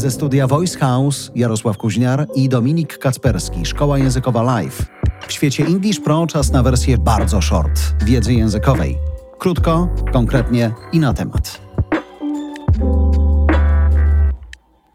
Ze studia Voice House Jarosław Kuźniar i Dominik Kacperski, Szkoła Językowa Live. W świecie English Pro czas na wersję bardzo short, wiedzy językowej. Krótko, konkretnie i na temat.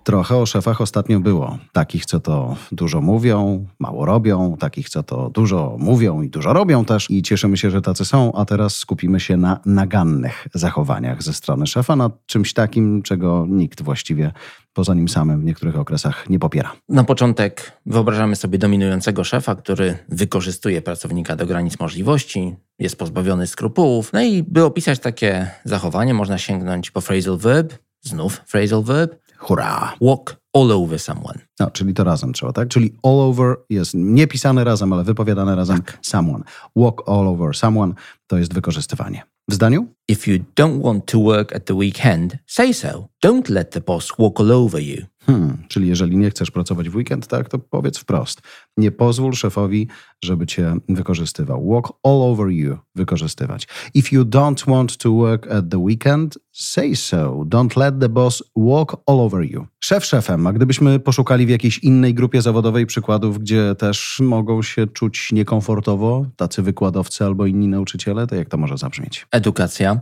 Trochę o szefach ostatnio było. Takich, co to dużo mówią, mało robią, takich, co to dużo mówią i dużo robią też. I cieszymy się, że tacy są, a teraz skupimy się na nagannych zachowaniach ze strony szefa, na czymś takim, czego nikt właściwie poza nim samym w niektórych okresach nie popiera. Na początek wyobrażamy sobie dominującego szefa, który wykorzystuje pracownika do granic możliwości, jest pozbawiony skrupułów. No i by opisać takie zachowanie, można sięgnąć po phrasal verb, znów phrasal verb, Hurra! walk all over someone. No, czyli to razem trzeba, tak? Czyli all over jest nie pisane razem, ale wypowiadane razem someone. Walk all over someone to jest wykorzystywanie. W zdaniu? If you don't want to work at the weekend, say so. Don't let the boss walk all over you. Hmm, czyli jeżeli nie chcesz pracować w weekend, tak, to powiedz wprost. Nie pozwól szefowi, żeby cię wykorzystywał. Walk all over you, wykorzystywać. If you don't want to work at the weekend, say so. Don't let the boss walk all over you. Szef szefem, a gdybyśmy poszukali w jakiejś innej grupie zawodowej przykładów, gdzie też mogą się czuć niekomfortowo, tacy wykładowcy albo inni nauczyciele, to jak to może zabrzmieć? Edukacja.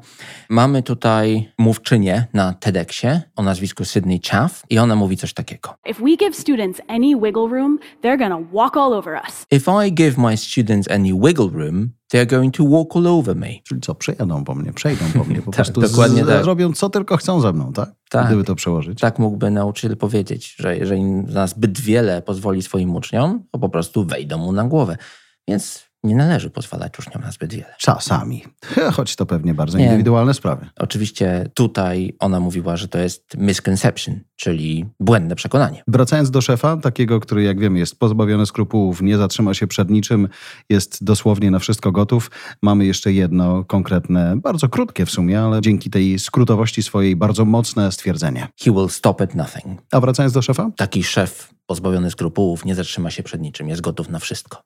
Mamy tutaj mówczynię na TEDxie o nazwisku Sydney Chaff i ona mówi coś takiego. If we give students any wiggle room, they're gonna walk all over us. If I give my students any wiggle room, they're going to walk all over me. Czyli co, przejadą po mnie, przejdą po mnie, po Tak, prostu dokładnie z, tak. robią co tylko chcą ze mną, tak? Tak. Gdyby to przełożyć. Tak mógłby nauczyciel powiedzieć, że jeżeli na zbyt wiele pozwoli swoim uczniom, to po prostu wejdą mu na głowę. Więc nie należy pozwalać uczniom na zbyt wiele. Czasami. Choć to pewnie bardzo Nie. indywidualne sprawy. Oczywiście tutaj ona mówiła, że to jest misconception, czyli błędne przekonanie. Wracając do szefa, takiego, który jak wiemy jest pozbawiony skrupułów, nie zatrzyma się przed niczym, jest dosłownie na wszystko gotów, mamy jeszcze jedno konkretne, bardzo krótkie w sumie, ale dzięki tej skrótowości swojej bardzo mocne stwierdzenie. He will stop at nothing. A wracając do szefa? Taki szef pozbawiony skrupułów nie zatrzyma się przed niczym, jest gotów na wszystko.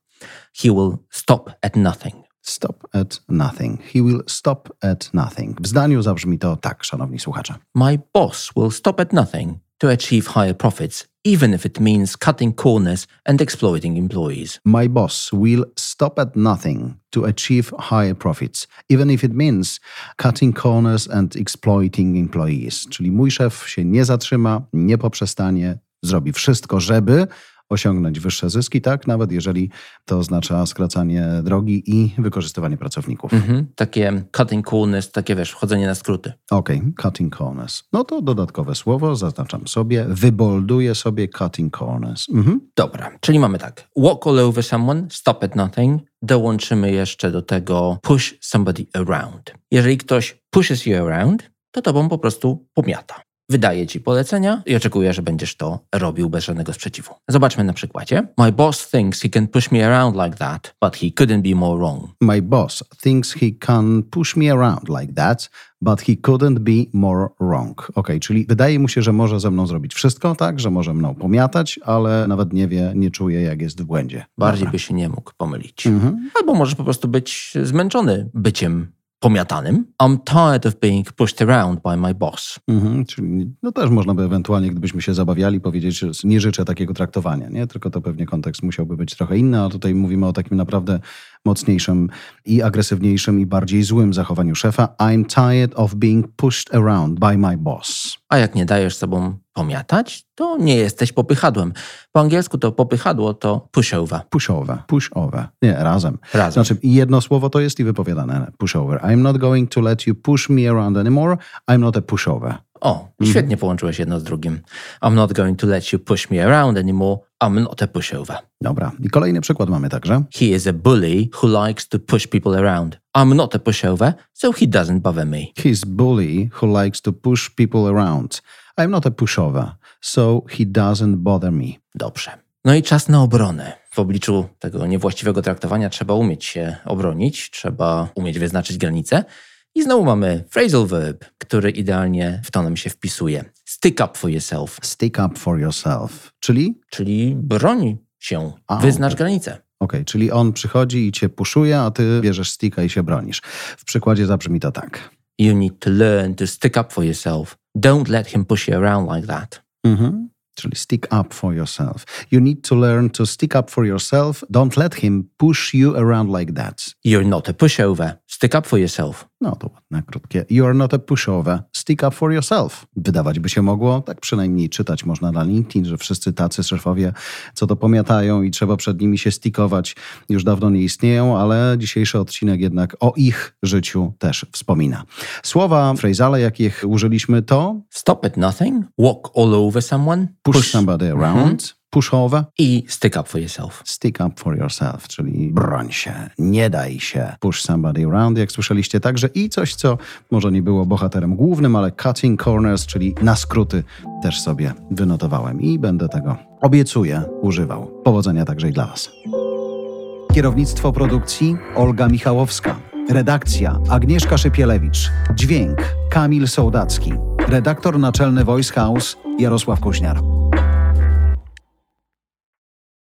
He will stop at nothing. Stop at nothing. He will stop at nothing. W zdaniu zabrzmi to tak, szanowni słuchacze. My boss will stop at nothing to achieve higher profits, even if it means cutting corners and exploiting employees. My boss will stop at nothing to achieve higher profits, even if it means cutting corners and exploiting employees. Czyli mój szef się nie zatrzyma, nie poprzestanie, zrobi wszystko, żeby osiągnąć wyższe zyski, tak? Nawet jeżeli to oznacza skracanie drogi i wykorzystywanie pracowników. Mhm. Takie cutting corners, takie wiesz, wchodzenie na skróty. Okej, cutting corners. No to dodatkowe słowo, zaznaczam sobie, wybolduję sobie cutting corners. Mhm. Dobra, czyli mamy tak. Walk all over someone, stop at nothing. Dołączymy jeszcze do tego push somebody around. Jeżeli ktoś pushes you around, to tobą po prostu pomiata. Wydaje ci polecenia i oczekuje, że będziesz to robił bez żadnego sprzeciwu. Zobaczmy na przykładzie. My boss thinks he can push me around like that, but he couldn't be more wrong. My boss thinks he can push me around like that, but he couldn't be more wrong. Ok, czyli wydaje mu się, że może ze mną zrobić wszystko, tak, że może mną pomiatać, ale nawet nie wie, nie czuje, jak jest w błędzie. Bardziej Dobra. by się nie mógł pomylić. Mhm. Albo możesz po prostu być zmęczony byciem pomiatanym. I'm tired of being pushed around by my boss. Mhm, czyli no też można by ewentualnie, gdybyśmy się zabawiali, powiedzieć, że nie życzę takiego traktowania, nie? Tylko to pewnie kontekst musiałby być trochę inny, a tutaj mówimy o takim naprawdę mocniejszym i agresywniejszym i bardziej złym zachowaniu szefa. I'm tired of being pushed around by my boss. A jak nie dajesz sobą pomiatać, to nie jesteś popychadłem. Po angielsku to popychadło to pushover. Pushover, pushover. Nie, razem. Razem. Znaczy jedno słowo to jest i wypowiadane. Pushover. I'm not going to let you push me around anymore. I'm not a pushover. O, świetnie połączyłeś jedno z drugim. I'm not going to let you push me around anymore. I'm not a pushover. Dobra. I kolejny przykład mamy także. He is a bully who likes to push people around. I'm not a pushover, so he doesn't bother me. He's bully who likes to push people around. I'm not a pushover, so he doesn't bother me. Dobrze. No i czas na obronę. W obliczu tego niewłaściwego traktowania trzeba umieć się obronić, trzeba umieć wyznaczyć granice. I znowu mamy phrasal verb, który idealnie w to nam się wpisuje. Stick up for yourself, Stick up for yourself. Czyli, czyli broń się, A, wyznacz okej. granice. okej, czyli on przychodzi i cię puszuje, a ty bierzesz sticka i się bronisz. W przykładzie zabrzmi to tak. You need to learn to stick up for yourself. Don't let him push you around like that. Mhm. Czyli stick up for yourself. You need to learn to stick up for yourself. Don't let him push you around like that. You're not a pushover. Stick up for yourself. No to ładne, krótkie. You are not a pushover. Stick up for yourself. Wydawać by się mogło, tak przynajmniej czytać można na LinkedIn, że wszyscy tacy szefowie, co to pomiatają i trzeba przed nimi się stickować, już dawno nie istnieją, ale dzisiejszy odcinek jednak o ich życiu też wspomina. Słowa, frazale, jakich użyliśmy to Stop at nothing. Walk all over someone. push, somebody around, pushover, I stick up for yourself. stick up for yourself, czyli broń się, nie daj się, push somebody around, jak słyszeliście także i coś, co może nie było bohaterem głównym, ale cutting corners, czyli na skróty też sobie wynotowałem i będę tego, obiecuję, używał. Powodzenia także i dla Was. Kierownictwo produkcji Olga Michałowska. Redakcja Agnieszka Szypielewicz. Dźwięk Kamil Sołdacki. Redaktor naczelny Voice House Jarosław Kuźniar.